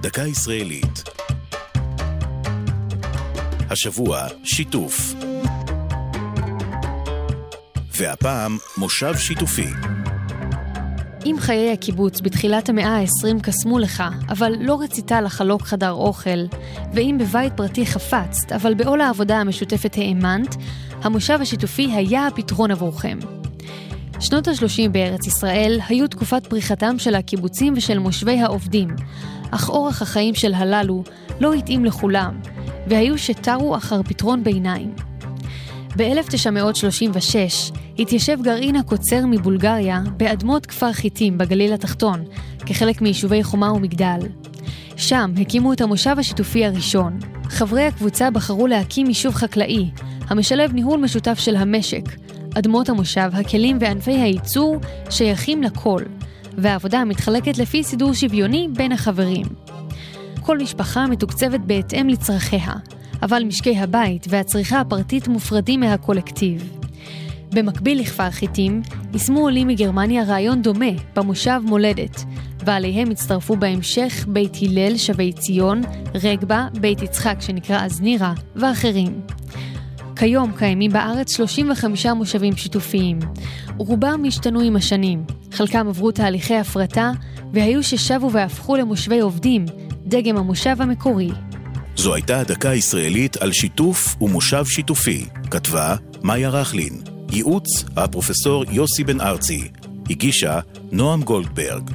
דקה ישראלית. השבוע שיתוף. והפעם מושב שיתופי. אם חיי הקיבוץ בתחילת המאה ה-20 קסמו לך, אבל לא רצית לחלוק חדר אוכל, ואם בבית פרטי חפצת, אבל בעול העבודה המשותפת האמנת, המושב השיתופי היה הפתרון עבורכם. שנות ה-30 בארץ ישראל היו תקופת פריחתם של הקיבוצים ושל מושבי העובדים, אך אורח החיים של הללו לא התאים לכולם, והיו שתרו אחר פתרון ביניים. ב-1936 התיישב גרעין הקוצר מבולגריה באדמות כפר חיטים בגליל התחתון, כחלק מיישובי חומה ומגדל. שם הקימו את המושב השיתופי הראשון. חברי הקבוצה בחרו להקים יישוב חקלאי, המשלב ניהול משותף של המשק, אדמות המושב, הכלים וענפי הייצור שייכים לכל, והעבודה מתחלקת לפי סידור שוויוני בין החברים. כל משפחה מתוקצבת בהתאם לצרכיה, אבל משקי הבית והצריכה הפרטית מופרדים מהקולקטיב. במקביל לכפר חיטים, יישמו עולים מגרמניה רעיון דומה במושב מולדת, ועליהם הצטרפו בהמשך בית הלל, שבי ציון, רגבה, בית יצחק שנקרא אז נירה, ואחרים. כיום קיימים בארץ 35 מושבים שיתופיים. רובם השתנו עם השנים, חלקם עברו תהליכי הפרטה, והיו ששבו והפכו למושבי עובדים, דגם המושב המקורי. זו הייתה הדקה הישראלית על שיתוף ומושב שיתופי. כתבה מאיה רכלין. ייעוץ הפרופסור יוסי בן ארצי. הגישה נועם גולדברג.